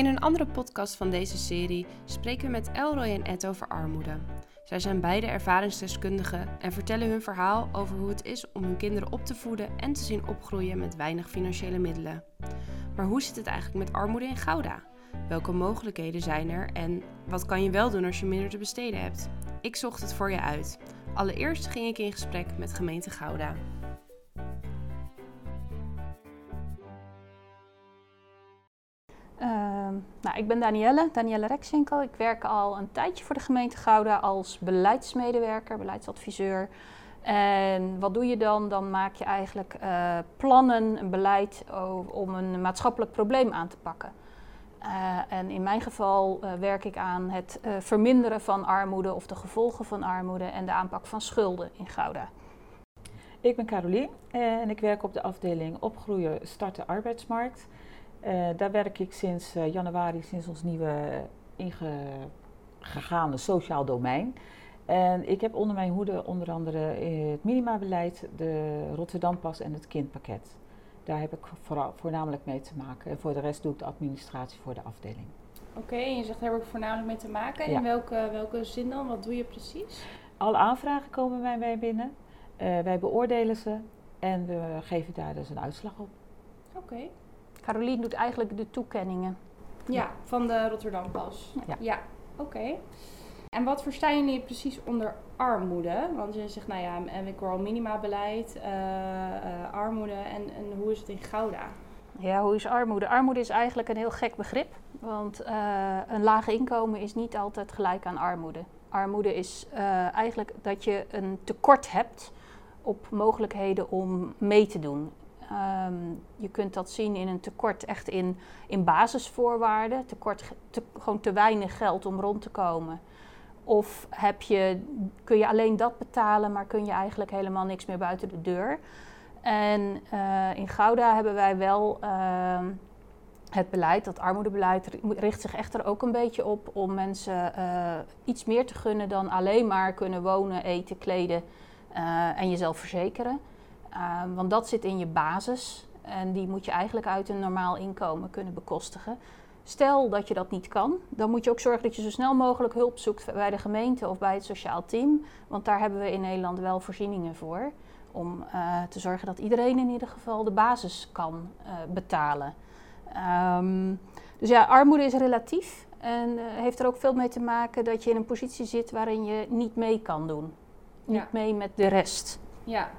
In een andere podcast van deze serie spreken we met Elroy en Ed over armoede. Zij zijn beide ervaringsdeskundigen en vertellen hun verhaal over hoe het is om hun kinderen op te voeden en te zien opgroeien met weinig financiële middelen. Maar hoe zit het eigenlijk met armoede in Gouda? Welke mogelijkheden zijn er en wat kan je wel doen als je minder te besteden hebt? Ik zocht het voor je uit. Allereerst ging ik in gesprek met gemeente Gouda. Ehm, nou, ik ben Danielle, Danielle Rexinkel. Ik werk al een tijdje voor de gemeente Gouda als beleidsmedewerker, beleidsadviseur. En wat doe je dan? Dan maak je eigenlijk uh, plannen, een beleid om een maatschappelijk probleem aan te pakken. Uh, en in mijn geval uh, werk ik aan het verminderen van armoede of de gevolgen van armoede en de aanpak van schulden in Gouda. Ik ben Carolien en ik werk op de afdeling Opgroeien Starten Arbeidsmarkt. Uh, daar werk ik sinds uh, januari, sinds ons nieuwe ingegaane sociaal domein. En ik heb onder mijn hoede onder andere het minimabeleid, de Rotterdampas en het kindpakket. Daar heb ik vooral, voornamelijk mee te maken. En voor de rest doe ik de administratie voor de afdeling. Oké, okay, en je zegt daar heb ik voornamelijk mee te maken. Ja. In welke, welke zin dan? Wat doe je precies? Alle aanvragen komen bij mij binnen. Uh, wij beoordelen ze en we geven daar dus een uitslag op. Oké. Okay. Carolien doet eigenlijk de toekenningen. Ja, van de Rotterdampas. Ja, ja. oké. Okay. En wat verstaan jullie precies onder armoede? Want je zegt, nou ja, ik hoor al minimabeleid, uh, uh, armoede en, en hoe is het in Gouda? Ja, hoe is armoede? Armoede is eigenlijk een heel gek begrip. Want uh, een laag inkomen is niet altijd gelijk aan armoede. Armoede is eigenlijk dat je een tekort hebt op mogelijkheden om mee te doen. Um, je kunt dat zien in een tekort echt in, in basisvoorwaarden. Tekort, te, gewoon te weinig geld om rond te komen. Of heb je, kun je alleen dat betalen, maar kun je eigenlijk helemaal niks meer buiten de deur. En uh, in Gouda hebben wij wel uh, het beleid, dat armoedebeleid richt zich echt er ook een beetje op om mensen uh, iets meer te gunnen dan alleen maar kunnen wonen, eten, kleden uh, en jezelf verzekeren. Uh, want dat zit in je basis en die moet je eigenlijk uit een normaal inkomen kunnen bekostigen. Stel dat je dat niet kan, dan moet je ook zorgen dat je zo snel mogelijk hulp zoekt bij de gemeente of bij het sociaal team. Want daar hebben we in Nederland wel voorzieningen voor. Om uh, te zorgen dat iedereen in ieder geval de basis kan uh, betalen. Um, dus ja, armoede is relatief en heeft er ook veel mee te maken dat je in een positie zit waarin je niet mee kan doen. Niet Ja. mee met de rest. Ja,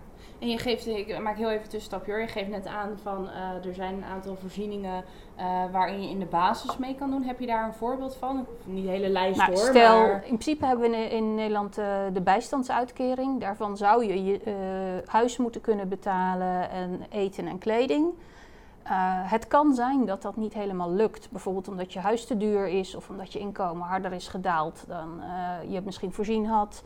en je geeft, ik maak heel even een tussenstapje hoor. Je geeft net aan van uh, er zijn een aantal voorzieningen uh, waarin je in de basis mee kan doen. Heb je daar een voorbeeld van? Niet de hele lijst Nou, hoor. stel, maar... in principe hebben we in, Nederland uh, de bijstandsuitkering. Daarvan zou je je huis moeten kunnen betalen en eten en kleding. Het kan zijn dat dat niet helemaal lukt. Bijvoorbeeld omdat je huis te duur is of omdat je inkomen harder is gedaald dan je het misschien voorzien had.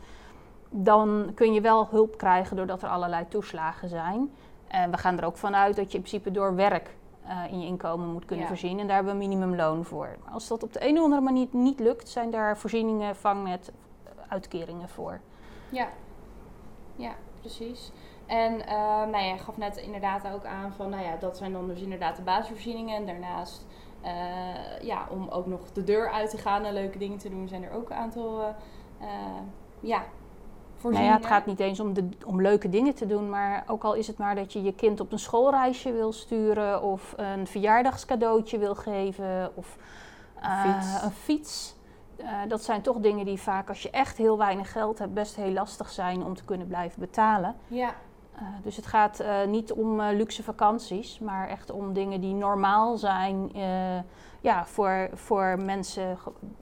Dan kun je wel hulp krijgen doordat er allerlei toeslagen zijn. En we gaan er ook vanuit dat je in principe door werk uh, in je inkomen moet kunnen Ja. voorzien. En daar hebben we een minimumloon voor. Maar als dat op de een of andere manier niet lukt, zijn daar voorzieningen, vangnet, uitkeringen voor. Ja, ja precies. En uh, nou ja, gaf net inderdaad ook aan van, nou ja, dat zijn dan dus inderdaad de basisvoorzieningen. En daarnaast, uh, ja, om ook nog de deur uit te gaan en leuke dingen te doen, zijn er ook een aantal, uh, Nou ja, het gaat niet eens om, de, om leuke dingen te doen, maar ook al is het maar dat je je kind op een schoolreisje wil sturen of een verjaardagscadeautje wil geven of uh, fiets. Een fiets. Uh, dat zijn toch dingen die vaak, als je echt heel weinig geld hebt, best heel lastig zijn om te kunnen blijven betalen. Ja, Uh, dus het gaat uh, niet om uh, luxe vakanties, maar echt om dingen die normaal zijn ja, voor, voor mensen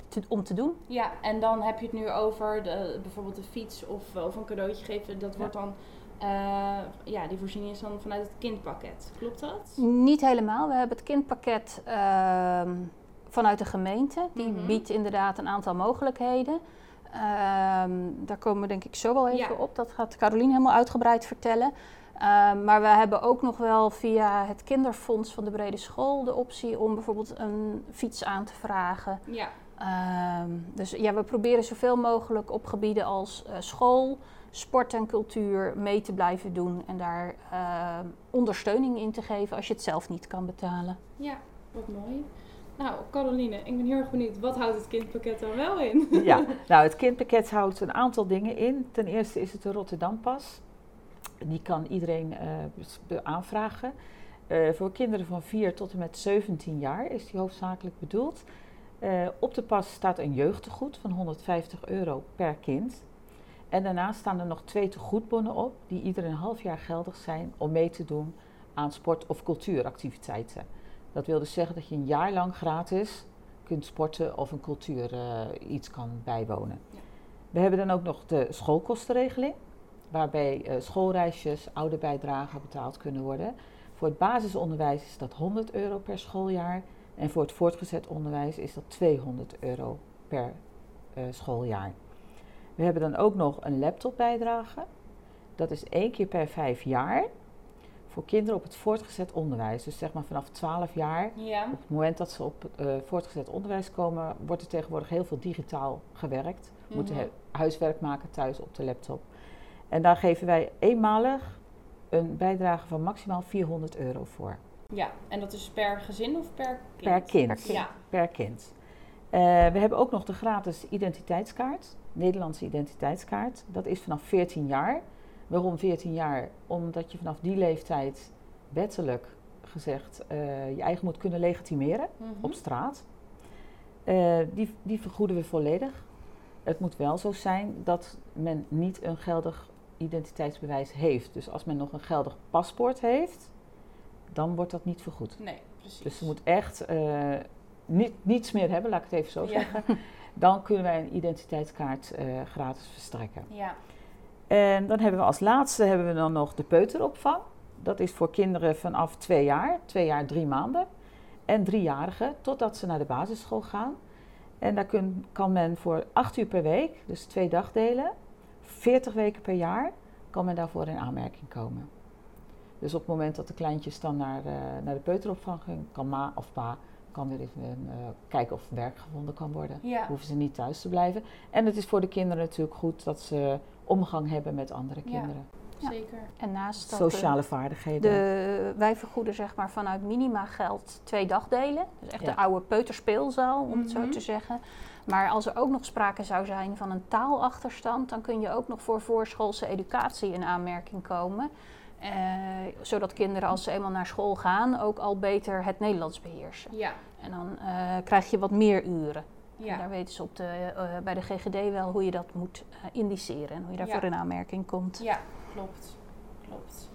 te, om te doen. ja, en dan heb je het nu over de, bijvoorbeeld een fiets of, of een cadeautje geven. Dat wordt dan, uh, ja, die voorziening is dan vanuit het kindpakket. Klopt dat? Niet helemaal. We hebben het kindpakket ehm, vanuit de gemeente. Die Mhm. biedt inderdaad een aantal mogelijkheden. Ehm, daar komen we denk ik zo wel even Ja. op. Dat gaat Carolien helemaal uitgebreid vertellen. Ehm, maar we hebben ook nog wel via het kinderfonds van de brede school de optie om bijvoorbeeld een fiets aan te vragen. Ja, Ehm, dus ja, we proberen zoveel mogelijk op gebieden als eh, school, sport en cultuur mee te blijven doen en daar ondersteuning in te geven als je het zelf niet kan betalen. ja, wat mooi. Nou, Caroline, ik ben heel erg benieuwd. Wat houdt het kindpakket dan wel in? Ja, nou het kindpakket houdt een aantal dingen in. Ten eerste is het de Rotterdampas. Die kan iedereen eh, aanvragen. Eh, voor kinderen van 4 tot en met 17 jaar is die hoofdzakelijk bedoeld. Eh, op de pas staat een jeugdtegoed van 150 euro per kind. En daarnaast staan er nog twee tegoedbonnen op, die ieder een half jaar geldig zijn om mee te doen aan sport- of cultuuractiviteiten. Dat wil dus zeggen dat je een jaar lang gratis kunt sporten of een cultuur eh, iets kan bijwonen. Ja. We hebben dan ook nog de schoolkostenregeling, waarbij eh, schoolreisjes, ouderbijdragen betaald kunnen worden. Voor het basisonderwijs is dat 100 euro per schooljaar en voor het voortgezet onderwijs is dat 200 euro per eh, schooljaar. We hebben dan ook nog een laptopbijdrage. Dat is één keer per vijf jaar voor kinderen op het voortgezet onderwijs. Dus zeg maar vanaf 12 jaar Ja. op het moment dat ze op eh, voortgezet onderwijs komen, wordt er tegenwoordig heel veel digitaal gewerkt. Moeten Mhm. he- huiswerk maken thuis op de laptop. En daar geven wij eenmalig een bijdrage van maximaal 400 euro voor. Ja, en dat is per gezin of per kind? Per kind. Ja. Per kind. Eh, we hebben ook nog de gratis identiteitskaart, Nederlandse identiteitskaart. Dat is vanaf 14 jaar. Waarom 14 jaar? Omdat je vanaf die leeftijd wettelijk gezegd eh, je eigen moet kunnen legitimeren Mhm. op straat. Eh, die, die vergoeden we volledig. Het moet wel zo zijn dat men niet een geldig identiteitsbewijs heeft. Dus als men nog een geldig paspoort heeft, dan wordt dat niet vergoed. Nee, precies. Dus ze moet echt eh, niet, niets meer hebben, laat ik het even zo Ja. zeggen. Dan kunnen wij een identiteitskaart gratis verstrekken. Ja. En dan hebben we als laatste hebben we dan nog de peuteropvang. Dat is voor kinderen vanaf twee jaar, twee jaar drie maanden. En driejarigen, totdat ze naar de basisschool gaan. En daar kan men voor acht uur per week, dus twee dagdelen, 40 weken per jaar, kan men daarvoor in aanmerking komen. Dus op het moment dat de kleintjes dan naar, eh, naar de peuteropvang gaan, kan ma of pa kan weer even eh, kijken of werk gevonden kan worden Ja. hoeven ze niet thuis te blijven. En het is voor de kinderen natuurlijk goed dat ze omgang hebben met andere kinderen. Ja. Zeker. En naast dat... Sociale vaardigheden. De, wij vergoeden zeg maar vanuit minima geld twee dagdelen. Dus echt Ja. de oude peuterspeelzaal, om het zo Mhm. te zeggen. Maar als er ook nog sprake zou zijn van een taalachterstand, dan kun je ook nog voor voorschoolse educatie in aanmerking komen. Eh, zodat kinderen als ze eenmaal naar school gaan ook al beter het Nederlands beheersen. Ja. En dan eh, krijg je wat meer uren. En Ja. daar weten ze op de, eh, bij de GGD wel hoe je dat moet indiceren en hoe je daarvoor Ja. in aanmerking komt. Ja, klopt. Klopt.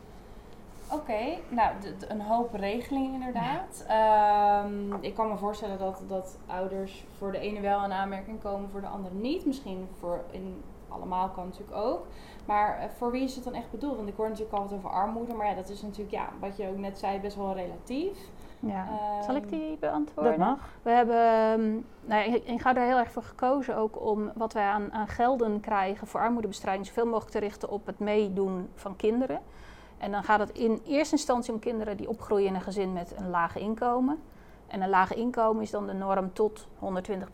Oké, nou, een hoop regelingen inderdaad. Ehm, ik kan me voorstellen dat, dat ouders voor de ene wel in aanmerking komen, voor de andere niet. Misschien voor in allemaal kan natuurlijk ook. Maar eh, voor wie is het dan echt bedoeld? Want ik hoor natuurlijk al wat over armoede, maar ja, dat is natuurlijk, ja, wat je ook net zei, best wel relatief. Ja. Ehm, Zal ik die beantwoorden? dat mag. We hebben, ehm, nou, ja, ik, ik ga er heel erg voor gekozen ook om wat wij aan, aan gelden krijgen voor armoedebestrijding zoveel mogelijk te richten op het meedoen van kinderen. En dan gaat het in eerste instantie om kinderen die opgroeien in een gezin met een laag inkomen. En een laag inkomen is dan de norm tot 120%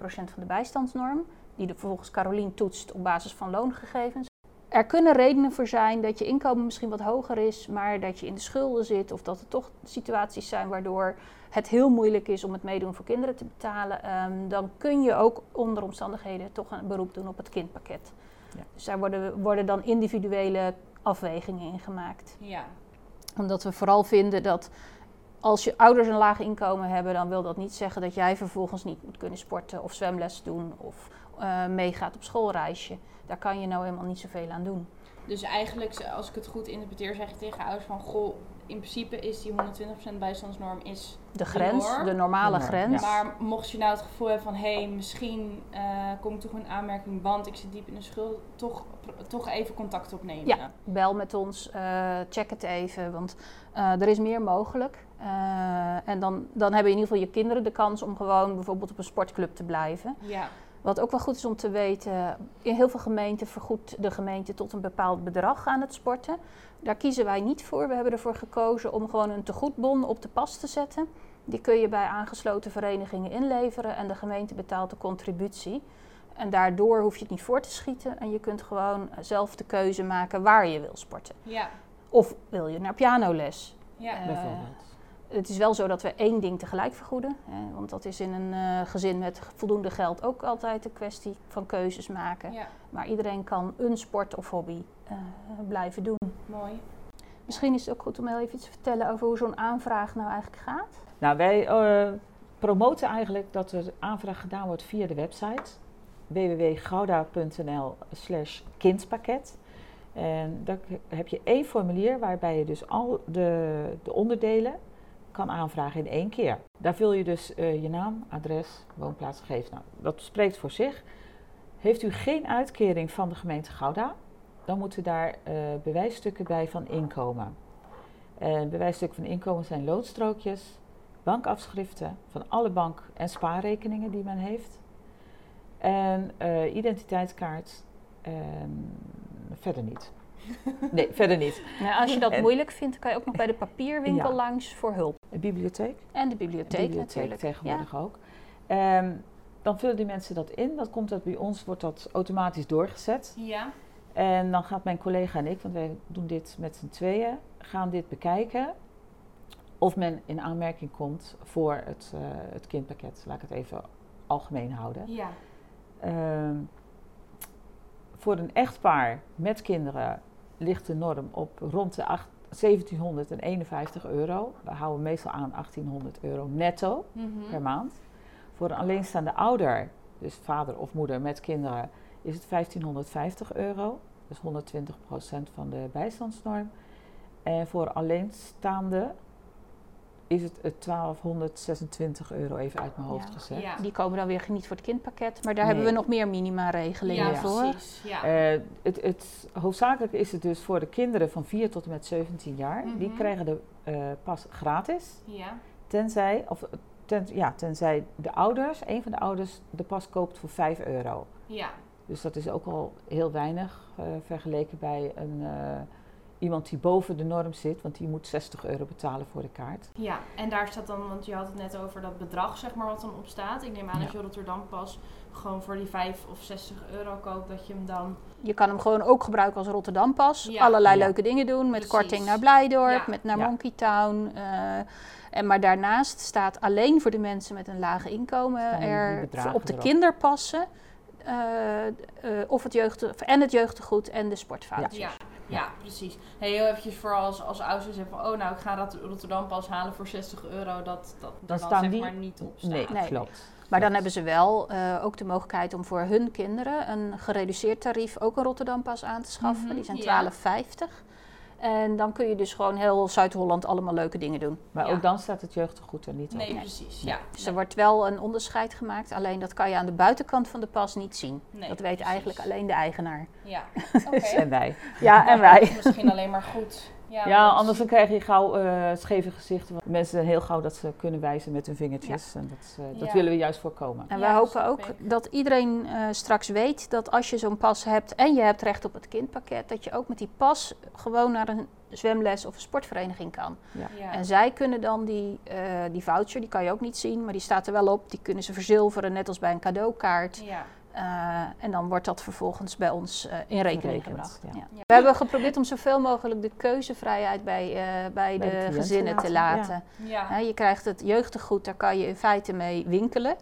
van de bijstandsnorm, die de volgens Carolien toetst op basis van loongegevens. Er kunnen redenen voor zijn dat je inkomen misschien wat hoger is, maar dat je in de schulden zit of dat er toch situaties zijn waardoor het heel moeilijk is om het meedoen voor kinderen te betalen, ehm, dan kun je ook onder omstandigheden toch een beroep doen op het kindpakket. Ja. Dus daar worden, worden dan individuele afwegingen in gemaakt. Ja, Omdat we vooral vinden dat als je ouders een laag inkomen hebben, dan wil dat niet zeggen dat jij vervolgens niet moet kunnen sporten of zwemles doen of eh, meegaat op schoolreisje. Daar kan je nou helemaal niet zoveel aan doen. dus eigenlijk, als ik het goed interpreteer, zeg je tegen ouders van, goh, in principe is die 120% bijstandsnorm is De grens, de normale grens. Maar mocht je nou het gevoel hebben van, hé, hey, misschien eh, kom ik toch in aanmerking, want ik zit diep in de schuld, toch, toch even contact opnemen. Ja. Bel met ons, eh, check het even, want eh, er is meer mogelijk. Eh, en dan, dan hebben in ieder geval je kinderen de kans om gewoon bijvoorbeeld op een sportclub te blijven. Ja. Wat ook wel goed is om te weten, in heel veel gemeenten vergoedt de gemeente tot een bepaald bedrag aan het sporten. Daar kiezen wij niet voor. We hebben ervoor gekozen om gewoon een tegoedbon op de pas te zetten. Die kun je bij aangesloten verenigingen inleveren en de gemeente betaalt de contributie. En daardoor hoef je het niet voor te schieten en je kunt gewoon zelf de keuze maken waar je wil sporten. Ja. Of wil je naar pianoles? Ja. Eh, bijvoorbeeld. Het is wel zo dat we één ding tegelijk vergoeden. Hè, want dat is in een eh, gezin met voldoende geld ook altijd een kwestie van keuzes maken. Ja, Maar iedereen kan een sport of hobby eh, blijven doen. mooi. Misschien is het ook goed om heel even iets te vertellen over hoe zo'n aanvraag nou eigenlijk gaat. Nou, wij eh, promoten eigenlijk dat er aanvraag gedaan wordt via de website www.gouda.nl slash kindpakket. En daar heb je één formulier waarbij je dus al de, de onderdelen kan aanvragen in één keer. Daar vul je dus eh, je naam, adres, woonplaats, gegevens. Nou, dat spreekt voor zich. Heeft u geen uitkering van de gemeente Gouda, dan moeten daar eh, bewijsstukken bij van inkomen. En bewijsstukken van inkomen zijn loodstrookjes, bankafschriften van alle bank- en spaarrekeningen die men heeft. En eh, identiteitskaart. En verder niet. Nee, verder niet. Nou, als je dat En- moeilijk vindt, kan je ook nog bij de papierwinkel Ja. langs voor hulp. Een bibliotheek. En de bibliotheek, bibliotheek natuurlijk. tegenwoordig ook. Ehm, dan vullen die mensen dat in. Dat komt dat bij ons, wordt dat automatisch doorgezet. Ja, En dan gaat mijn collega en ik, want wij doen dit met z'n tweeën, gaan dit bekijken. Of men in aanmerking komt voor het, eh, het kindpakket. Laat ik het even algemeen houden. ja, Ehm, voor een echtpaar met kinderen ligt de norm op rond de acht- 1751 euro. We houden meestal aan 1800 euro netto Mhm. per maand. Voor een alleenstaande ouder, dus vader of moeder met kinderen, is het 1550 euro. Dus 120% van de bijstandsnorm. En voor alleenstaande is het het 1226 euro, even uit mijn hoofd Ja. gezegd. Ja. Die komen dan weer niet voor het kindpakket, maar daar Nee. hebben we nog meer minima-regelingen ja, voor. precies. Ja. Eh, het, het, hoofdzakelijk is het dus voor de kinderen van 4 tot en met 17 jaar. Die Mhm. krijgen de eh, pas gratis. ja. Tenzij, of, ten, ja, tenzij de ouders, een van de ouders, de pas koopt voor 5 euro. ja. Dus dat is ook al heel weinig eh, vergeleken bij een, eh, iemand die boven de norm zit. Want die moet 60 euro betalen voor de kaart. Ja, en daar staat dan, want je had het net over dat bedrag, zeg maar, wat dan op staat. Ik neem aan Ja. dat je Rotterdam pas gewoon voor die 5 of 60 euro koopt, dat je hem dan... Je kan hem gewoon ook gebruiken als Rotterdampas. Ja. Allerlei Ja. leuke dingen doen. Met Precies. korting naar Blijdorp, Ja. met naar Ja. Monkey Town. eh, en maar daarnaast staat alleen voor de mensen met een laag inkomen er op de erop. kinderpassen. eh, eh, of het jeugd, en het jeugdtegoed en de sportvouchers. Ja, ja, precies. Hey, heel eventjes voor als, als ouders zeggen van, oh nou, ik ga dat Rotterdam pas halen voor 60 euro, dat, dat Dan er dan staan zeg die- maar niet op staat. Nee, Nee. klopt. Maar dan hebben ze wel eh, ook de mogelijkheid om voor hun kinderen een gereduceerd tarief ook een Rotterdampas aan te schaffen. Mhm, Die zijn ja. 12,50. En dan kun je dus gewoon heel Zuid-Holland allemaal leuke dingen doen. Maar Ja. ook dan staat het jeugdtegoed er niet op. Nee, Nee. precies. Ja. Dus er wordt wel een onderscheid gemaakt, alleen dat kan je aan de buitenkant van de pas niet zien. Nee, dat weet precies. eigenlijk alleen de eigenaar. Ja, oké. En wij. Ja, en Dat wij. is misschien alleen maar goed. Ja, Ja, want- anders dan krijg je gauw eh, scheve gezichten. Want Mensen zijn heel gauw dat ze kunnen wijzen met hun vingertjes. En dat, eh, dat Ja. willen we juist voorkomen. En Ja, wij hopen ook ik. dat iedereen eh, straks weet dat als je zo'n pas hebt en je hebt recht op het kindpakket, dat je ook met die pas gewoon naar een zwemles of een sportvereniging kan. Ja. En zij kunnen dan die, eh, die voucher, die kan je ook niet zien, maar die staat er wel op. Die kunnen ze verzilveren, net als bij een cadeaukaart. ja. Eh, en dan wordt dat vervolgens bij ons eh, in rekening Verrekend, gebracht. ja. We hebben geprobeerd om zoveel mogelijk de keuzevrijheid bij, eh, bij, de gezinnen te laten, laten. Ja. Hè, je krijgt het jeugdtegoed, daar kan je in feite mee winkelen.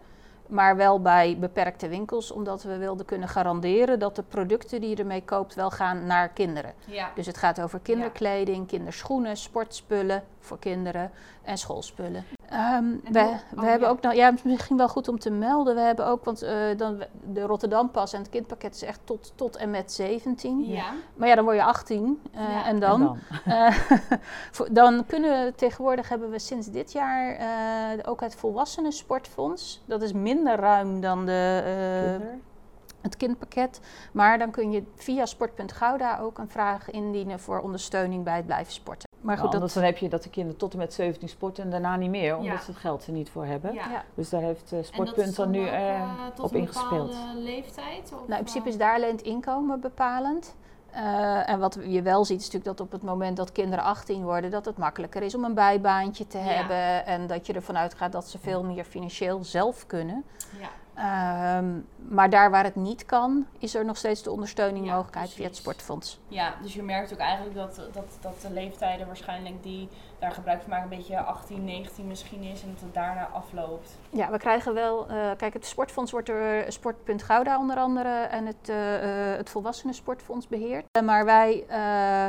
Maar wel bij beperkte winkels, omdat we wilden kunnen garanderen dat de producten die je ermee koopt wel gaan naar kinderen. ja. Dus het gaat over kinderkleding, kinderschoenen, sportspullen voor kinderen en schoolspullen. Ehm, we hoe- we oh, hebben ja. ook nog, ja, misschien wel goed om te melden. We hebben ook, want eh, dan, de Rotterdampas en het kindpakket is echt tot, tot en met 17. Ja. Maar ja, dan word je 18 eh, Ja. en dan. En dan? Eh, voor- dan kunnen we tegenwoordig hebben we sinds dit jaar eh, ook het volwassenen sportfonds. Dat is minder ruim dan de, eh, Kinder? het kindpakket. Maar dan kun je via sport.gouda ook een vraag indienen voor ondersteuning bij het blijven sporten. Maar Nou, goed, anders dat, dan heb je dat de kinderen tot en met 17 sporten en daarna niet meer, omdat Ja. ze het geld er niet voor hebben. Ja. Dus daar heeft eh, Sportpunt dan nu ook, eh, eh, tot op een ingespeeld. bepaalde leeftijd? Of, nou, in principe is daar alleen het inkomen bepalend. Eh, en wat je wel ziet is natuurlijk dat op het moment dat kinderen 18 worden, dat het makkelijker is om een bijbaantje te Ja. hebben. En dat je ervan uitgaat dat ze veel meer financieel zelf kunnen. Ja. Ehm, maar daar waar het niet kan, is er nog steeds de ondersteuning Ja, mogelijkheid via het sportfonds. Ja, dus je merkt ook eigenlijk dat, dat, dat de leeftijden waarschijnlijk die daar gebruik van maken een beetje 18, 19 misschien is en dat het daarna afloopt. Ja, we krijgen wel. eh, kijk, het sportfonds wordt door Sportpunt Gouda onder andere en het, eh, eh, het Volwassenen Sportfonds beheerd. Eh, maar wij eh,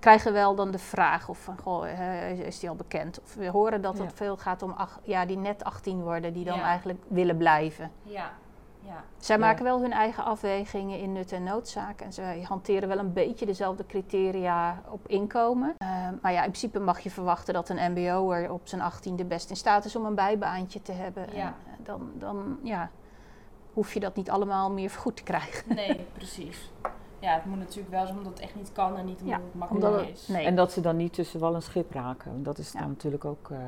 krijgen wel dan de vraag of van, goh, eh, is- die al bekend? Of we horen dat Ja. het veel gaat om ach- ja, die net 18 worden, die dan Ja. eigenlijk willen blijven. Ja, ja. Zij Ja. maken wel hun eigen afwegingen in nut en noodzaak. En zij hanteren wel een beetje dezelfde criteria op inkomen. Eh, maar ja, in principe mag je verwachten dat een mbo'er op zijn achttiende best in staat is om een bijbaantje te hebben. Ja. En eh, dan, dan ja, hoef je dat niet allemaal meer vergoed te krijgen. Nee, precies. Ja, het moet natuurlijk wel zo omdat het echt niet kan en niet omdat Ja, het makkelijk Omdat het- is. nee. En dat ze dan niet tussen wal en schip raken. Want Dat is Ja. dan natuurlijk ook, eh,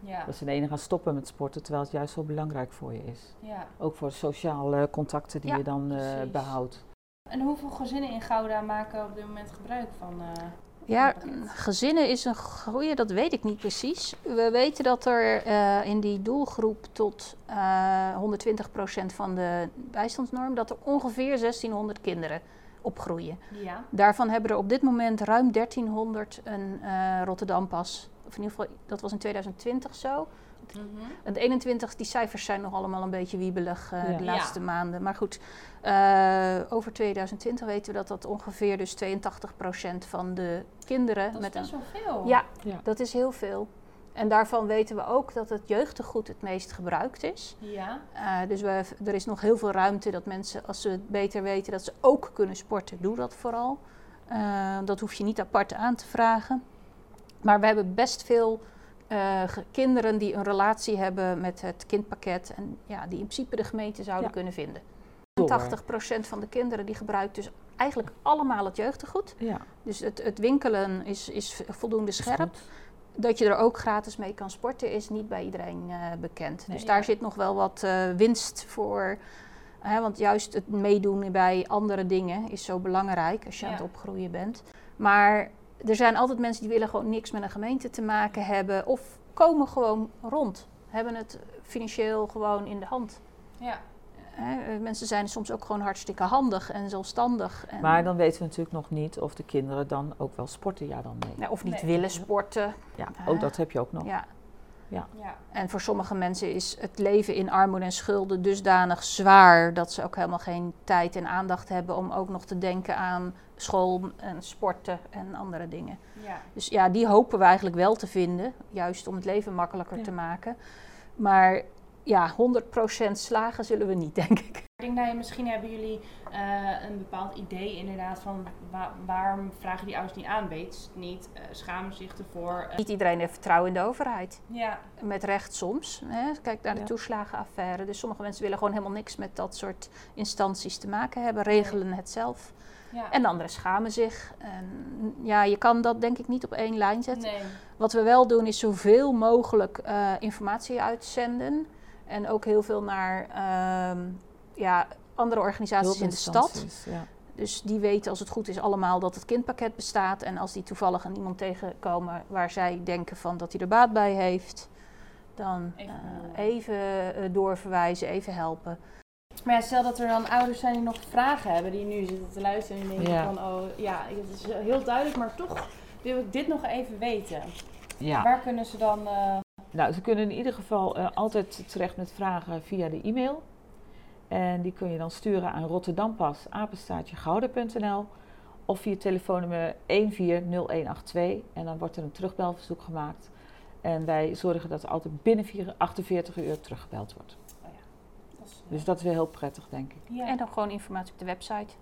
Ja, dat ze de ene gaan stoppen met sporten, terwijl het juist zo belangrijk voor je is. ja. Ook voor sociale contacten die Ja, je dan eh, precies. behoudt. En hoeveel gezinnen in Gouda maken op dit moment gebruik van... eh, Ja, Van gezinnen is een goeie, dat weet ik niet precies. We weten dat er eh, in die doelgroep tot eh 120% van de bijstandsnorm, dat er ongeveer 1600 kinderen opgroeien. ja. Daarvan hebben er op dit moment ruim 1300 een eh Rotterdam pas. Of in ieder geval, dat was in 2020 zo. Mhm. En de 21, die cijfers zijn nog allemaal een beetje wiebelig eh, Ja. de Ja. laatste maanden. Maar goed, eh, over 2020 weten we dat dat ongeveer dus 82% van de kinderen Dat is met een best wel veel. ja, Ja. dat is heel veel. En daarvan weten we ook dat het jeugdtegoed het meest gebruikt is. Ja, Eh, dus we, er is nog heel veel ruimte dat mensen, als ze het beter weten dat ze ook kunnen sporten, doe dat vooral. Eh, dat hoef je niet apart aan te vragen. Maar we hebben best veel eh, kinderen die een relatie hebben met het kindpakket. En ja, die in principe de gemeente zouden Ja. kunnen vinden. Door. 80% van de kinderen die gebruikt dus eigenlijk allemaal het jeugdtegoed. Ja, Dus het, het winkelen is, is voldoende is scherp. Dat je er ook gratis mee kan sporten is niet bij iedereen eh, bekend. Nee. dus daar Ja. zit nog wel wat eh, winst voor. Hè, want juist het meedoen bij andere dingen is zo belangrijk als je aan het opgroeien bent. Maar er zijn altijd mensen die willen gewoon niks met een gemeente te maken hebben. Of komen gewoon rond. Hebben het financieel gewoon in de hand. ja. Hè, eh, mensen zijn soms ook gewoon hartstikke handig en zelfstandig. En, Maar dan weten we natuurlijk nog niet of de kinderen dan ook wel sporten. Ja, dan nee. ja, of niet Nee. willen sporten. Ja, ook dat heb je ook nog. Ja. ja. En voor sommige mensen is het leven in armoede en schulden dusdanig zwaar dat ze ook helemaal geen tijd en aandacht hebben om ook nog te denken aan school en sporten en andere dingen. ja. Dus ja, die hopen we eigenlijk wel te vinden, juist om het leven makkelijker Ja. te maken. Maar ja, 100% slagen zullen we niet, denk ik. Ik denk dat je, misschien hebben jullie eh, een bepaald idee inderdaad van wa- waarom vragen die ouders niet aan, weet ze het niet, eh, schamen zich ervoor. eh, Niet iedereen heeft vertrouwen in de overheid. ja, Met recht soms. Hè. Kijk naar de Ja. toeslagenaffaire. Dus sommige mensen willen gewoon helemaal niks met dat soort instanties te maken hebben, regelen het zelf. ja. En anderen schamen zich. En ja, je kan dat denk ik niet op één lijn zetten. nee. Wat we wel doen is zoveel mogelijk eh, informatie uitzenden. En ook heel veel naar ehm, ja, andere organisaties in de stad. Ja. Dus die weten als het goed is allemaal dat het kindpakket bestaat. En als die toevallig aan iemand tegenkomen waar zij denken van dat hij er baat bij heeft. Dan Even eh, door. even eh, doorverwijzen, even helpen. Maar ja, stel dat er dan ouders zijn die nog vragen hebben, die nu zitten te luisteren en die denken Ja. van, oh ja, het is heel duidelijk, maar toch wil ik dit nog even weten. Ja. Waar kunnen ze dan... eh, Nou, ze kunnen in ieder geval eh, altijd terecht met vragen via de e-mail. En die kun je dan sturen aan rotterdampas, apenstaartjegouden.nl of via telefoonnummer 140182. En dan wordt er een terugbelverzoek gemaakt. En wij zorgen dat er altijd binnen vier- 48 uur teruggebeld wordt. dat is, Dus dat is weer heel prettig, denk ik. ja, En dan gewoon informatie op de website.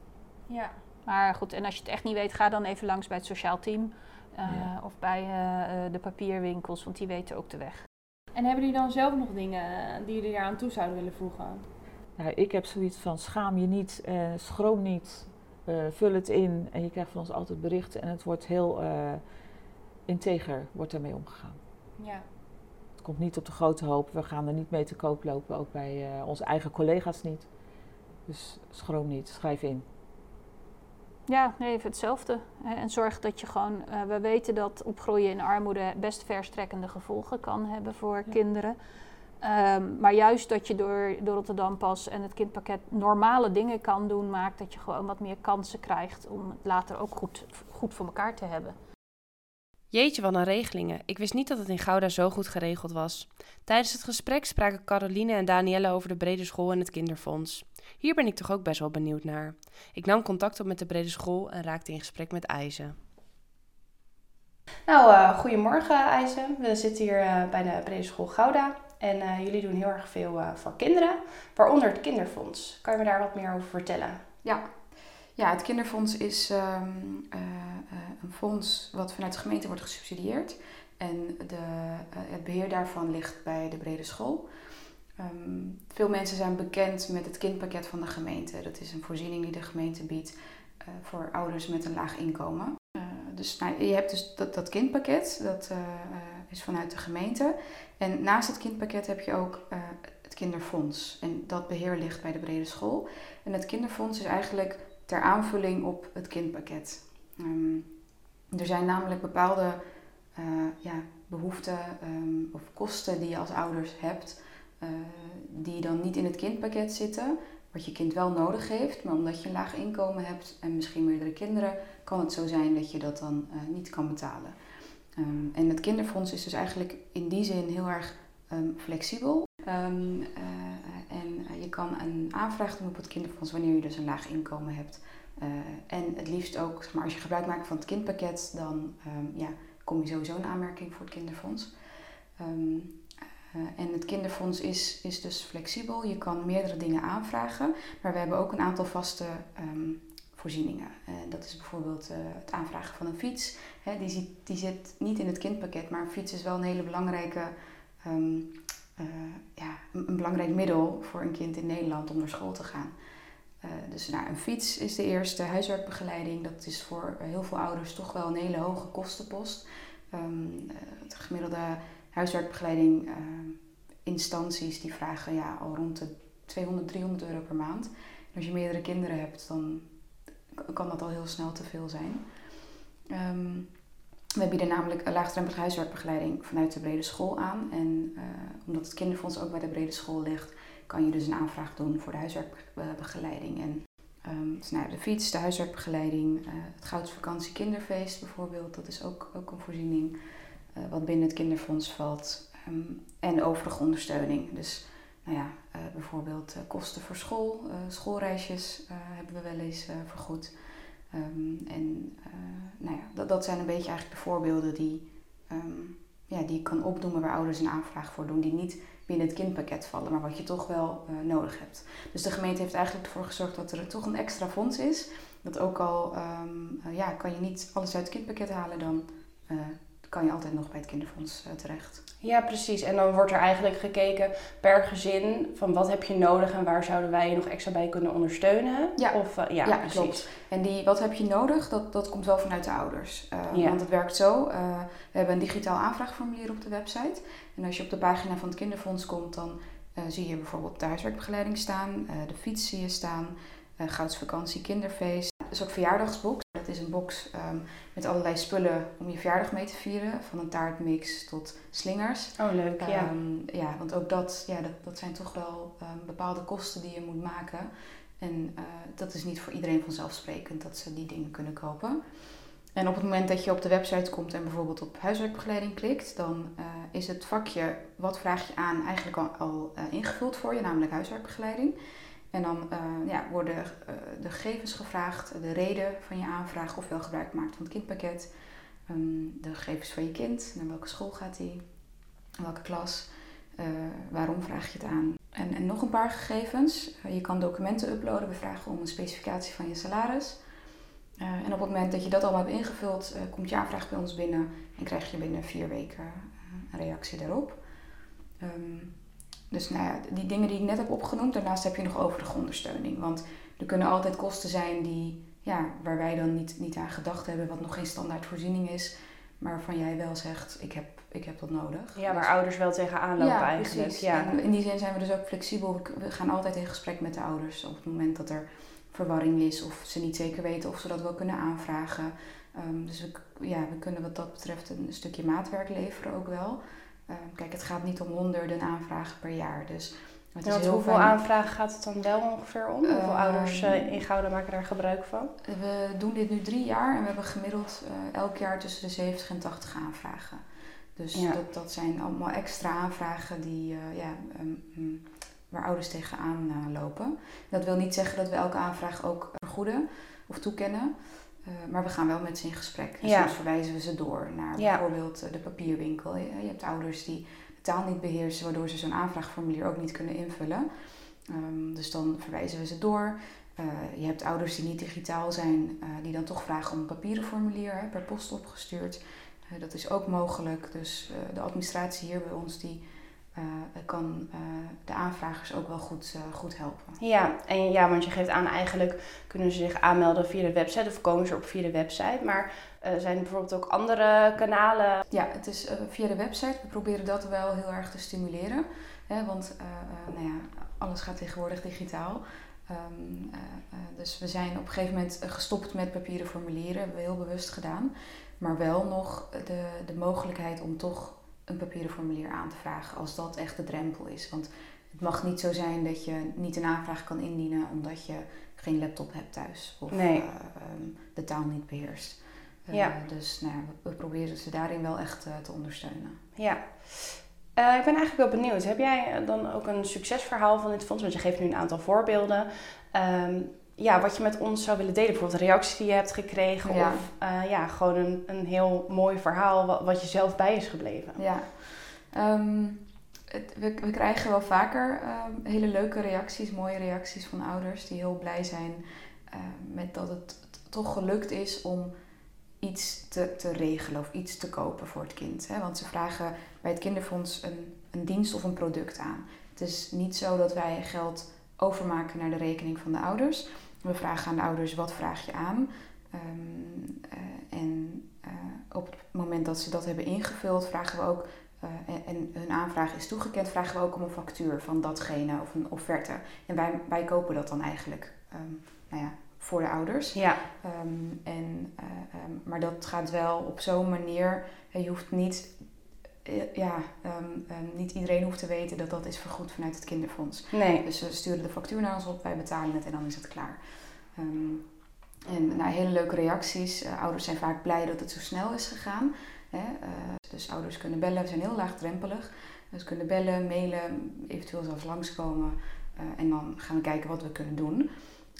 ja. Maar goed, en als je het echt niet weet, ga dan even langs bij het sociaal team. Eh, Ja. Of bij eh, eh, de papierwinkels, want die weten ook de weg. En hebben jullie dan zelf nog dingen die jullie daar aan toe zouden willen voegen? Nou, ik heb zoiets van schaam je niet, eh, schroom niet, eh, vul het in. En je krijgt van ons altijd berichten en het wordt heel eh, integer wordt ermee omgegaan. Ja. Het komt niet op de grote hoop. We gaan er niet mee te koop lopen, ook bij eh, onze eigen collega's niet. Dus schroom niet, schrijf in. Ja, nee, even hetzelfde. En zorg dat je gewoon, eh, we weten dat opgroeien in armoede best verstrekkende gevolgen kan hebben voor Ja. kinderen. Ehm, maar juist dat je door de Rotterdam Pas en het kindpakket normale dingen kan doen, maakt dat je gewoon wat meer kansen krijgt om het later ook goed, goed voor elkaar te hebben. Jeetje, wat een regelingen. Ik wist niet dat het in Gouda zo goed geregeld was. Tijdens het gesprek spraken Caroline en Danielle over de brede school en het kinderfonds. Hier ben ik toch ook best wel benieuwd naar. Ik nam contact op met de brede school en raakte in gesprek met IJzen. Nou, uh, goedemorgen IJzen. We zitten hier uh, bij de brede school Gouda. En uh, jullie doen heel erg veel voor kinderen, waaronder het kinderfonds. Kan je me daar wat meer over vertellen? Ja, ja, het kinderfonds is um, uh, uh, een fonds wat vanuit de gemeente wordt gesubsidieerd. En de, uh, het beheer daarvan ligt bij de brede school. Um, veel mensen zijn bekend met het kindpakket van de gemeente. Dat is een voorziening die de gemeente biedt voor ouders met een laag inkomen. dus nou, je hebt dus dat, dat kindpakket, dat is vanuit de gemeente. En naast het kindpakket heb je ook het kinderfonds. En dat beheer ligt bij de brede school. En het kinderfonds is eigenlijk ter aanvulling op het kindpakket. Um, er zijn namelijk bepaalde uh, ja, behoeften um, of kosten die je als ouders hebt, uh, die dan niet in het kindpakket zitten, wat je kind wel nodig heeft, maar omdat je een laag inkomen hebt en misschien meerdere kinderen, kan het zo zijn dat je dat dan uh, niet kan betalen. Um, en het kinderfonds is dus eigenlijk in die zin heel erg flexibel. Je kan een aanvraag doen op het kinderfonds wanneer je dus een laag inkomen hebt. Uh, en het liefst ook, maar, als je gebruik maakt van het kindpakket, dan um, ja, kom je sowieso in aanmerking voor het kinderfonds. Um, uh, en het kinderfonds is, is dus flexibel. Je kan meerdere dingen aanvragen, maar we hebben ook een aantal vaste um, voorzieningen. Uh, dat is bijvoorbeeld het aanvragen van een fiets. Die, zit, die zit niet in het kindpakket, maar een fiets is wel een hele belangrijke uh, ja, een, belangrijk middel voor een kind in Nederland om naar school te gaan. Uh, dus nou, een fiets is de eerste, huiswerkbegeleiding, dat is voor heel veel ouders toch wel een hele hoge kostenpost. Um, uh, de gemiddelde huiswerkbegeleiding instanties die vragen ja, al rond de 200, 300 euro per maand. En als je meerdere kinderen hebt, dan kan dat al heel snel te veel zijn. Um, we bieden namelijk een laagdrempelige huiswerkbegeleiding vanuit de brede school aan. En uh, omdat het kinderfonds ook bij de brede school ligt, kan je dus een aanvraag doen voor de huiswerkbegeleiding. En dus nou, de fiets, de huiswerkbegeleiding, uh, het Goudsvakantie Kinderfeest bijvoorbeeld, dat is ook, ook een voorziening uh, wat binnen het kinderfonds valt. Um, en overige ondersteuning. Dus nou ja, bijvoorbeeld kosten voor school, schoolreisjes hebben we wel eens vergoed. Um, en uh, nou ja, dat, dat zijn een beetje eigenlijk de voorbeelden die, um, ja, die ik kan opnoemen waar ouders een aanvraag voor doen, die niet binnen het kindpakket vallen, maar wat je toch wel uh, nodig hebt. Dus de gemeente heeft eigenlijk ervoor gezorgd dat er toch een extra fonds is. Dat ook al um, uh, ja, kan je niet alles uit het kindpakket halen, dan kan je altijd nog bij het kinderfonds terecht. Ja, precies. En dan wordt er eigenlijk gekeken per gezin van wat heb je nodig en waar zouden wij je nog extra bij kunnen ondersteunen. Ja, of, uh, ja, ja precies. klopt. En die wat heb je nodig, dat, dat komt wel vanuit de ouders. Uh, ja. Want het werkt zo. Uh, we hebben een digitaal aanvraagformulier op de website. En als je op de pagina van het kinderfonds komt, dan zie je bijvoorbeeld de huiswerkbegeleiding staan, de fiets zie je staan, goudsvakantie, kinderfeest. Dus ook verjaardagsbox. Dat is een box um, met allerlei spullen om je verjaardag mee te vieren. Van een taartmix tot slingers. Oh, leuk, ja. Um, ja, want ook dat, ja, dat, dat zijn toch wel um, bepaalde kosten die je moet maken. En uh, dat is niet voor iedereen vanzelfsprekend dat ze die dingen kunnen kopen. En op het moment dat je op de website komt en bijvoorbeeld op huiswerkbegeleiding klikt, dan uh, is het vakje wat vraag je aan eigenlijk al, al uh, ingevuld voor je, namelijk huiswerkbegeleiding. En dan uh, ja, worden uh, de gegevens gevraagd, de reden van je aanvraag, of wel gebruik maakt van het kindpakket, um, de gegevens van je kind, naar welke school gaat hij, welke klas, uh, waarom vraag je het aan. En, en nog een paar gegevens. je kan documenten uploaden, we vragen om een specificatie van je salaris. en op het moment dat je dat allemaal hebt ingevuld, komt je aanvraag bij ons binnen en krijg je binnen vier weken een reactie daarop. Um, dus nou ja, die dingen die ik net heb opgenoemd, daarnaast heb je nog overige ondersteuning. Want er kunnen altijd kosten zijn die, ja, waar wij dan niet, niet aan gedacht hebben, wat nog geen standaard voorziening is, maar waarvan jij wel zegt, ik heb, ik heb dat nodig. Ja, waar dus, ouders wel tegenaan lopen ja, eigenlijk. Precies. Ja, en in die zin zijn we dus ook flexibel. We gaan altijd in gesprek met de ouders op het moment dat er verwarring is of ze niet zeker weten of ze dat wel kunnen aanvragen. Um, dus we, ja, we kunnen wat dat betreft een stukje maatwerk leveren ook wel. Ehm, kijk, het gaat niet om honderden aanvragen per jaar. Dus het is heel hoeveel fijn. aanvragen gaat het dan wel ongeveer om? Hoeveel ouders eh, in Gouda maken daar gebruik van? We doen dit nu drie jaar en we hebben gemiddeld eh, elk jaar tussen de 70 en 80 aanvragen. Dus Ja. dat, dat zijn allemaal extra aanvragen die, eh, ja, ehm, mm, waar ouders tegenaan lopen. Dat wil niet zeggen dat we elke aanvraag ook vergoeden of toekennen. Eh, maar we gaan wel met ze in gesprek. En Ja. soms verwijzen we ze door naar Ja. bijvoorbeeld eh, de papierwinkel. Je, je hebt ouders die de taal niet beheersen, waardoor ze zo'n aanvraagformulier ook niet kunnen invullen. Ehm, dus dan verwijzen we ze door. Eh, je hebt ouders die niet digitaal zijn, die dan toch vragen om een papieren formulier hè, per post opgestuurd. Dat is ook mogelijk. Dus de administratie hier bij ons die, kan eh, de aanvragers ook wel goed, eh, goed helpen. Ja, en ja, want je geeft aan eigenlijk kunnen ze zich aanmelden via de website of komen ze op via de website. Maar eh, zijn er bijvoorbeeld ook andere kanalen? Ja, het is eh, via de website. We proberen dat wel heel erg te stimuleren. Hè, want eh, eh, nou ja, alles gaat tegenwoordig digitaal. Ehm, eh, eh, dus we zijn op een gegeven moment eh, gestopt met papieren formulieren. hebben we heel bewust gedaan. Maar wel nog de, de mogelijkheid om toch een papieren formulier aan te vragen. Als dat echt de drempel is. Want het mag niet zo zijn dat je niet een aanvraag kan indienen omdat je geen laptop hebt thuis. Of Nee. eh, ehm, de taal niet beheerst. Eh, Ja. Dus nou, we, we proberen ze daarin wel echt eh, te ondersteunen. Ja. Ik ben eigenlijk wel benieuwd. Heb jij dan ook een succesverhaal van dit fonds? Want je geeft nu een aantal voorbeelden. Ehm, ja, wat je met ons zou willen delen. Bijvoorbeeld reacties die je hebt gekregen. Ja. Of eh, ja, gewoon een, een heel mooi verhaal wat, wat je zelf bij is gebleven. Ja. Ehm, het, we, we krijgen wel vaker ehm, hele leuke reacties, mooie reacties van ouders die heel blij zijn ehm, met dat het toch gelukt is om iets te, te regelen of iets te kopen voor het kind. Hè? Want ze vragen bij het kinderfonds een, een dienst of een product aan. Het is niet zo dat wij geld overmaken naar de rekening van de ouders. We vragen aan de ouders wat vraag je aan. Ehm, eh, en eh, op het moment dat ze dat hebben ingevuld, vragen we ook, eh, en, en hun aanvraag is toegekend, vragen we ook om een factuur van datgene of een offerte. En wij, wij kopen dat dan eigenlijk ehm, nou ja, voor de ouders. Ja, Ehm, en, maar dat gaat wel op zo'n manier. Je hoeft niet. Ja, ehm, ehm, niet iedereen hoeft te weten dat dat is vergoed vanuit het kinderfonds. nee. Dus ze sturen de factuur naar ons op, wij betalen het en dan is het klaar. Ehm, en nou, hele leuke reacties. Eh, ouders zijn vaak blij dat het zo snel is gegaan. Hè? Eh, dus ouders kunnen bellen, we zijn heel laagdrempelig. Dus kunnen bellen, mailen, eventueel zelfs langskomen. Eh, en dan gaan we kijken wat we kunnen doen.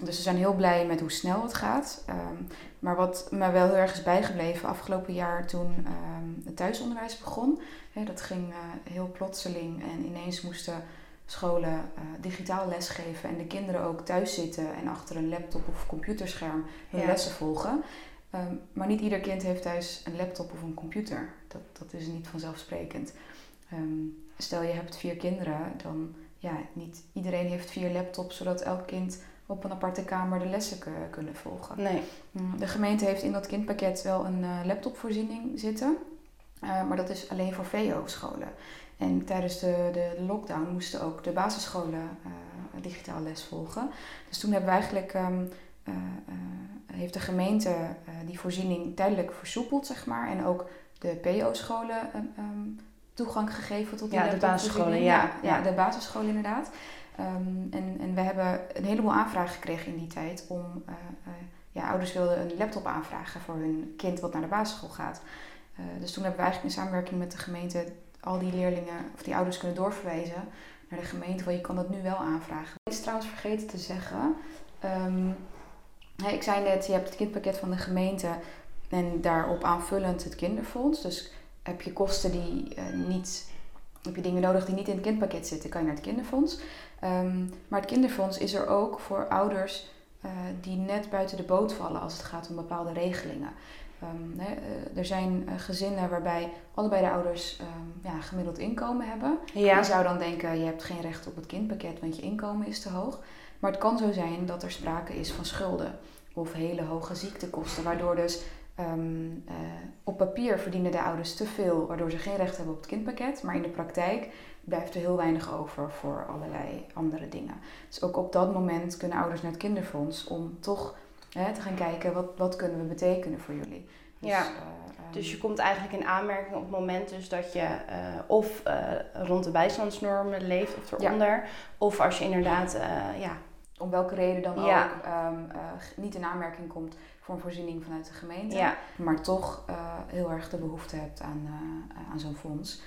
Dus we zijn heel blij met hoe snel het gaat. Ehm, maar wat me wel heel erg is bijgebleven afgelopen jaar toen ehm, het thuisonderwijs begon. Dat ging eh, heel plotseling en ineens moesten scholen eh, digitaal lesgeven en de kinderen ook thuis zitten en achter een laptop of computerscherm hun Ja. lessen volgen. Ehm, maar niet ieder kind heeft thuis een laptop of een computer. Dat, dat is niet vanzelfsprekend. Stel je hebt vier kinderen, dan ja, niet iedereen heeft vier laptops, zodat elk kind op een aparte kamer de lessen ku- kunnen volgen. Nee. Mm, De gemeente heeft in dat kindpakket wel een eh, laptopvoorziening zitten, eh, maar dat is alleen voor VO-scholen. En tijdens de, de lockdown moesten ook de basisscholen eh, digitaal les volgen. Dus toen hebben we eigenlijk, ehm, eh, eh, heeft de gemeente die voorziening tijdelijk versoepeld, zeg maar. En ook de PO-scholen ehm, ehm, toegang gegeven tot die Ja, de basisscholen, ja. ja. Ja. de basisscholen inderdaad. Ehm, en, en we hebben een heleboel aanvragen gekregen in die tijd om... eh, eh, ja, ouders wilden een laptop aanvragen voor hun kind wat naar de basisschool gaat. Eh, dus toen hebben we eigenlijk in samenwerking met de gemeente al die leerlingen of die ouders kunnen doorverwijzen naar de gemeente. Want je kan dat nu wel aanvragen. Ik is trouwens vergeten te zeggen. ehm, ik zei net, je hebt het kindpakket van de gemeente en daarop aanvullend het kinderfonds. Dus heb je kosten die niet, heb je dingen nodig die niet in het kindpakket zitten, kan je naar het kinderfonds. Ehm, maar het kinderfonds is er ook voor ouders eh, die net buiten de boot vallen als het gaat om bepaalde regelingen. Ehm, eh, er zijn eh, gezinnen waarbij allebei de ouders ehm, ja, gemiddeld inkomen hebben. Ja. Je zou dan denken, je hebt geen recht op het kindpakket, want je inkomen is te hoog. Maar het kan zo zijn dat er sprake is van schulden of hele hoge ziektekosten, waardoor dus ehm, eh, op papier verdienen de ouders te veel, waardoor ze geen recht hebben op het kindpakket. Maar in de praktijk blijft er heel weinig over voor allerlei andere dingen. Dus ook op dat moment kunnen ouders naar het kinderfonds om toch hè, te gaan kijken wat, wat kunnen we betekenen voor jullie. Dus, Ja. eh, ehm, Dus je komt eigenlijk in aanmerking op het moment dus dat je eh, of rond de bijstandsnormen leeft of eronder. Of als je inderdaad, ja, om welke reden dan Ja. ook ehm, eh, niet in aanmerking komt voor een voorziening vanuit de gemeente. ja, Maar toch eh, heel erg de behoefte hebt aan, eh, aan zo'n fonds.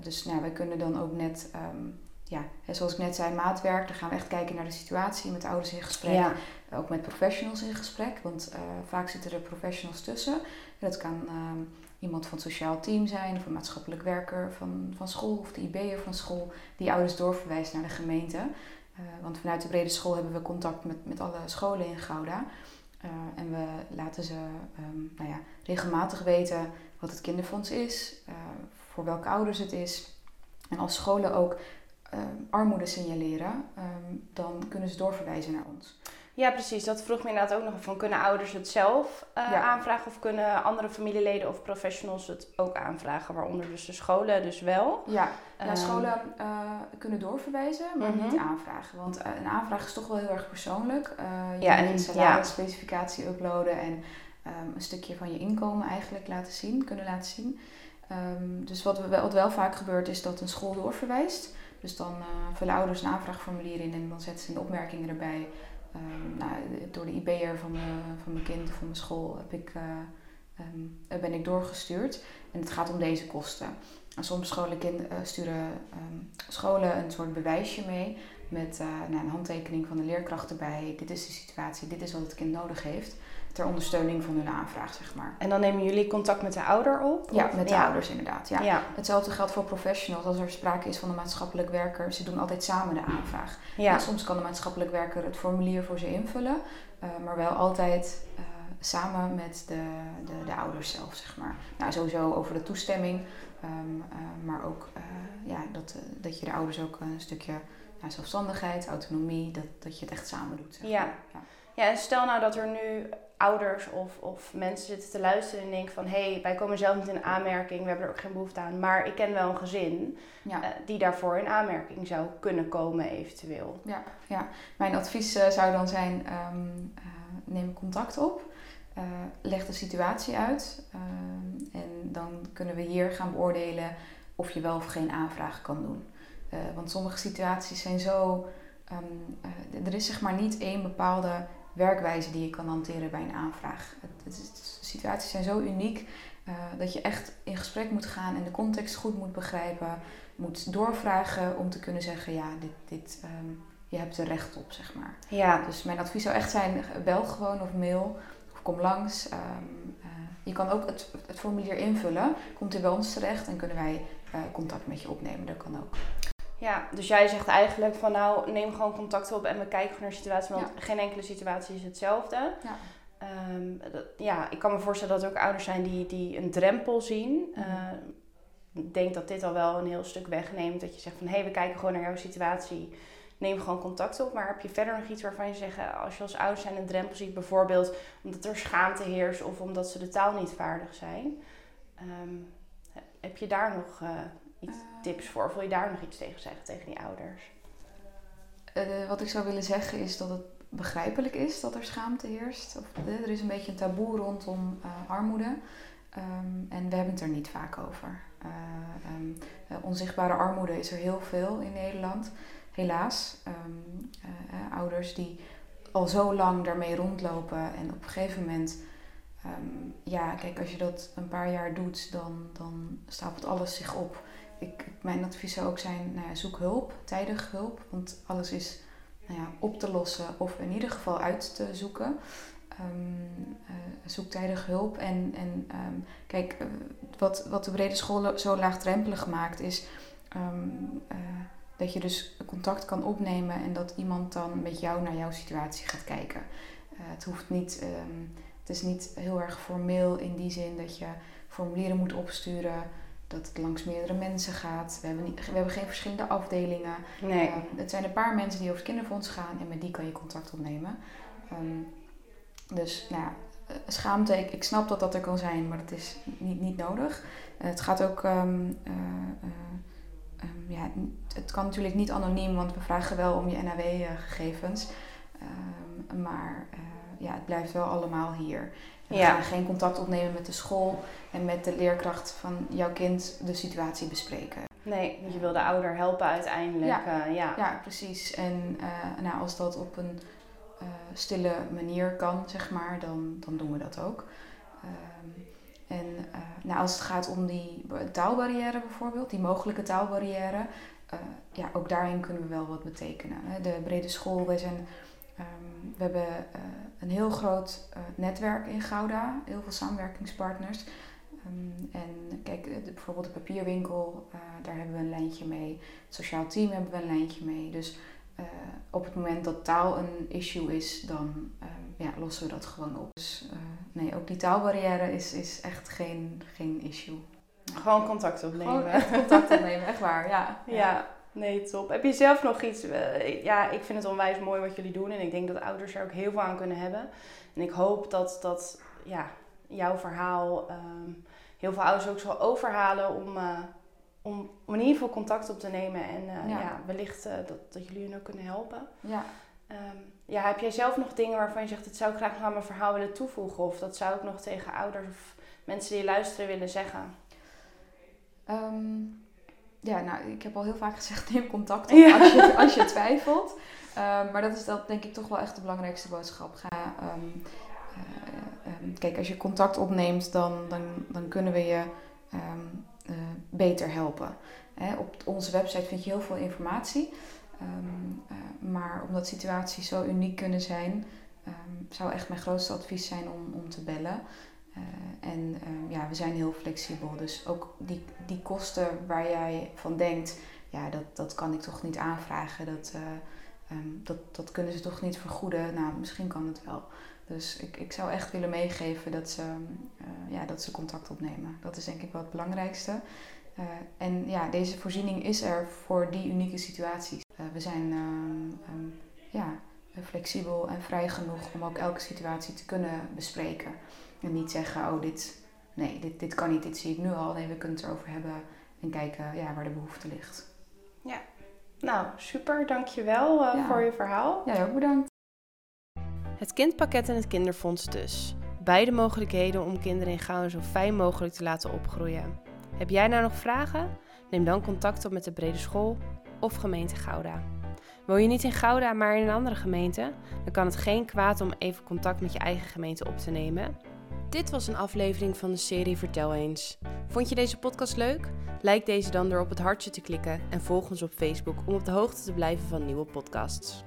Dus nou, wij kunnen dan ook net, ehm, ja, zoals ik net zei, maatwerk. Dan gaan we echt kijken naar de situatie, met ouders in gesprek. ja, Ook met professionals in gesprek, want vaak zitten er professionals tussen. Dat kan ehm, iemand van het sociaal team zijn, of een maatschappelijk werker van, van school, of de IB'er van school, die ouders doorverwijst naar de gemeente. Eh, want vanuit de brede school hebben we contact met, met alle scholen in Gouda. Eh, en we laten ze ehm, nou ja, regelmatig weten wat het kinderfonds is, eh, voor welke ouders het is. En als scholen ook ehm, armoede signaleren, ehm, dan kunnen ze doorverwijzen naar ons. Ja, precies. Dat vroeg me inderdaad ook nog van, kunnen ouders het zelf eh, Ja. aanvragen of kunnen andere familieleden of professionals het ook aanvragen? Waaronder dus de scholen dus wel. Ja, nou, Ehm, scholen eh, kunnen doorverwijzen, maar Mhm. niet aanvragen. Want eh, een aanvraag is toch wel heel erg persoonlijk. Je Ja, moet en- een ja. salarisspecificatie uploaden en ehm, een stukje van je inkomen eigenlijk laten zien, kunnen laten zien. Ehm, dus wat, we, wat wel vaak gebeurt is dat een school doorverwijst. Dus dan vullen ouders een aanvraagformulier in en dan zetten ze een opmerking erbij. Ehm, nou, door de IB'er van, mijn- van mijn kind of van mijn school heb ik, eh, ehm, ben ik doorgestuurd. En het gaat om deze kosten. En soms scholen kind- eh, sturen ehm, scholen een soort bewijsje mee met eh, nou, een handtekening van de leerkracht erbij. Dit is de situatie, dit is wat het kind nodig heeft. Ter ondersteuning van hun aanvraag, zeg maar. En dan nemen jullie contact met de ouder op? Ja, Of- met de ouders inderdaad. Ja. Ja, Hetzelfde geldt voor professionals. Als er sprake is van een maatschappelijk werker, ze doen altijd samen de aanvraag. ja. En soms kan de maatschappelijk werker het formulier voor ze invullen, eh, maar wel altijd eh, samen met de, de, de ouders zelf, zeg maar. Nou, sowieso over de toestemming, ehm, eh, maar ook ja, dat, dat je de ouders ook een stukje nou, zelfstandigheid, autonomie, dat, dat je het echt samen doet. Zeg maar. ja. Ja, en stel nou dat er nu ouders of, of mensen zitten te luisteren en denken van... hé, hey, wij komen zelf niet in aanmerking, we hebben er ook geen behoefte aan... maar ik ken wel een gezin Ja. eh, die daarvoor in aanmerking zou kunnen komen eventueel. Ja, ja. mijn advies eh, zou dan zijn: ehm, eh, neem contact op, leg de situatie uit ehm, en dan kunnen we hier gaan beoordelen of je wel of geen aanvraag kan doen. Want sommige situaties zijn zo. ehm, eh, er is zeg maar niet één bepaalde werkwijze die je kan hanteren bij een aanvraag. Het, het situaties zijn zo uniek eh, dat je echt in gesprek moet gaan en de context goed moet begrijpen, moet doorvragen om te kunnen zeggen: ja, dit, dit, ehm, je hebt er recht op, zeg maar. Ja, Dus mijn advies zou echt zijn, bel gewoon of mail of kom langs. Ehm, eh, je kan ook het, het formulier invullen, komt hij bij ons terecht en kunnen wij eh, contact met je opnemen. Dat kan ook. Ja, dus jij zegt eigenlijk van nou, neem gewoon contact op en we kijken gewoon naar de situatie... want Ja. geen enkele situatie is hetzelfde. Ja. Ehm, dat- ja, ik kan me voorstellen dat er ook ouders zijn die, die een drempel zien. Ik denk dat dit al wel een heel stuk wegneemt. Dat je zegt van hé, hey, we kijken gewoon naar jouw situatie. Neem gewoon contact op. Maar heb je verder nog iets waarvan je zegt, eh, als je als ouders zijn een drempel ziet, bijvoorbeeld omdat er schaamte heerst of omdat ze de taal niet vaardig zijn. Ehm, heb je daar nog eh, tips voor? Of wil je daar nog iets tegen zeggen tegen die ouders? Eh, wat ik zou willen zeggen is dat het begrijpelijk is dat er schaamte heerst. Of, eh, er is een beetje een taboe rondom eh, armoede. Ehm, en we hebben het er niet vaak over. Eh, ehm, eh, onzichtbare armoede is er heel veel in Nederland, helaas. Ehm, eh, eh, ouders die al zo lang daarmee rondlopen en op een gegeven moment, ja, kijk, als je dat een paar jaar doet, dan, dan stapelt alles zich op. Ik, mijn advies zou ook zijn, nou zoek hulp, tijdig hulp, want alles is nou ja, op te lossen of in ieder geval uit te zoeken. Ehm, eh, zoek tijdig hulp en, en ehm, kijk, eh, wat, wat de brede school zo laagdrempelig maakt is ehm, eh, dat je dus contact kan opnemen en dat iemand dan met jou naar jouw situatie gaat kijken. Het hoeft niet, het is niet heel erg formeel in die zin dat je formulieren moet opsturen, dat het langs meerdere mensen gaat. We hebben, niet, we hebben geen verschillende afdelingen. Nee. Eh, het zijn een paar mensen die over het kinderfonds gaan en met die kan je contact opnemen. Ehm, dus nou ja, eh, schaamte, ik, ik snap dat dat er kan zijn, maar dat is niet, niet nodig. Eh, het gaat ook, ehm, eh, ehm, ja, het kan natuurlijk niet anoniem, want we vragen wel om je NAW-gegevens. Ehm, maar ja, het blijft wel allemaal hier. Ja. gaan geen contact opnemen met de school en met de leerkracht van jouw kind de situatie bespreken. Nee, je wil de ouder helpen uiteindelijk. Ja. eh, ja. Ja, precies. En eh, nou, als dat op een eh, stille manier kan, zeg maar, dan, dan doen we dat ook. Ehm, en nou, als het gaat om die ba- taalbarrière bijvoorbeeld, die mogelijke taalbarrière, ja, ook daarin kunnen we wel wat betekenen. Hè. De brede school, wij zijn, ehm, we hebben een heel groot eh, netwerk in Gouda, heel veel samenwerkingspartners. Ehm, en kijk, eh, de- bijvoorbeeld de papierwinkel, eh, daar hebben we een lijntje mee. Het sociaal team hebben we een lijntje mee. Dus op het moment dat taal een issue is, dan eh, ja, lossen we dat gewoon op. Dus nee, ook die taalbarrière is, is echt geen, geen issue. Gewoon contact opnemen. Gewoon echt contact opnemen, echt waar, ja. Ja, nee, top. Heb je zelf nog iets? eh, ja, ik vind het onwijs mooi wat jullie doen. En ik denk dat ouders er ook heel veel aan kunnen hebben. En ik hoop dat, dat ja, jouw verhaal ehm, heel veel ouders ook zal overhalen om, eh, om, om in ieder geval contact op te nemen. En eh, ja. Ja. wellicht dat, dat jullie hun ook kunnen helpen. ja. Ehm, ja, heb jij zelf nog dingen waarvan je zegt, dat zou ik graag nog aan mijn verhaal willen toevoegen? Of dat zou ik nog tegen ouders of mensen die luisteren willen zeggen? Ehm, ja, nou, ik heb al heel vaak gezegd, neem contact op Ja. als, je, als je twijfelt. Ehm, maar dat is dat denk ik toch wel echt de belangrijkste boodschap. Ga, ehm, eh, ehm, kijk, als je contact opneemt, dan, dan, dan kunnen we je eh, beter helpen. Hè, op onze website vind je heel veel informatie. Eh, maar omdat situaties zo uniek kunnen zijn, zou echt mijn grootste advies zijn om, om te bellen. Eh, en ehm, ja, we zijn heel flexibel. Dus ook die, die kosten waar jij van denkt, ja, dat, dat kan ik toch niet aanvragen. Dat, eh, ehm, dat, dat kunnen ze toch niet vergoeden. Nou, misschien kan het wel. Dus ik, ik zou echt willen meegeven dat ze, eh, ja, dat ze contact opnemen. Dat is denk ik wel het belangrijkste. En ja, deze voorziening is er voor die unieke situaties. We zijn ehm, ehm, ja, flexibel en vrij genoeg om ook elke situatie te kunnen bespreken. En niet zeggen, oh, dit, nee, dit, dit kan niet, dit zie ik nu al. Nee, we kunnen het erover hebben en kijken ja, waar de behoefte ligt. Nou, super. Dankjewel uh, Ja. voor je verhaal. Jij ook bedankt. Het kindpakket en het kinderfonds dus. Beide mogelijkheden om kinderen in Gouwen zo fijn mogelijk te laten opgroeien. Heb jij nou nog vragen? Neem dan contact op met de Brede School of gemeente Gouda. Woon je niet in Gouda, maar in een andere gemeente? Dan kan het geen kwaad om even contact met je eigen gemeente op te nemen. Dit was een aflevering van de serie Vertel eens. Vond je deze podcast leuk? Like deze dan door op het hartje te klikken en volg ons op Facebook om op de hoogte te blijven van nieuwe podcasts.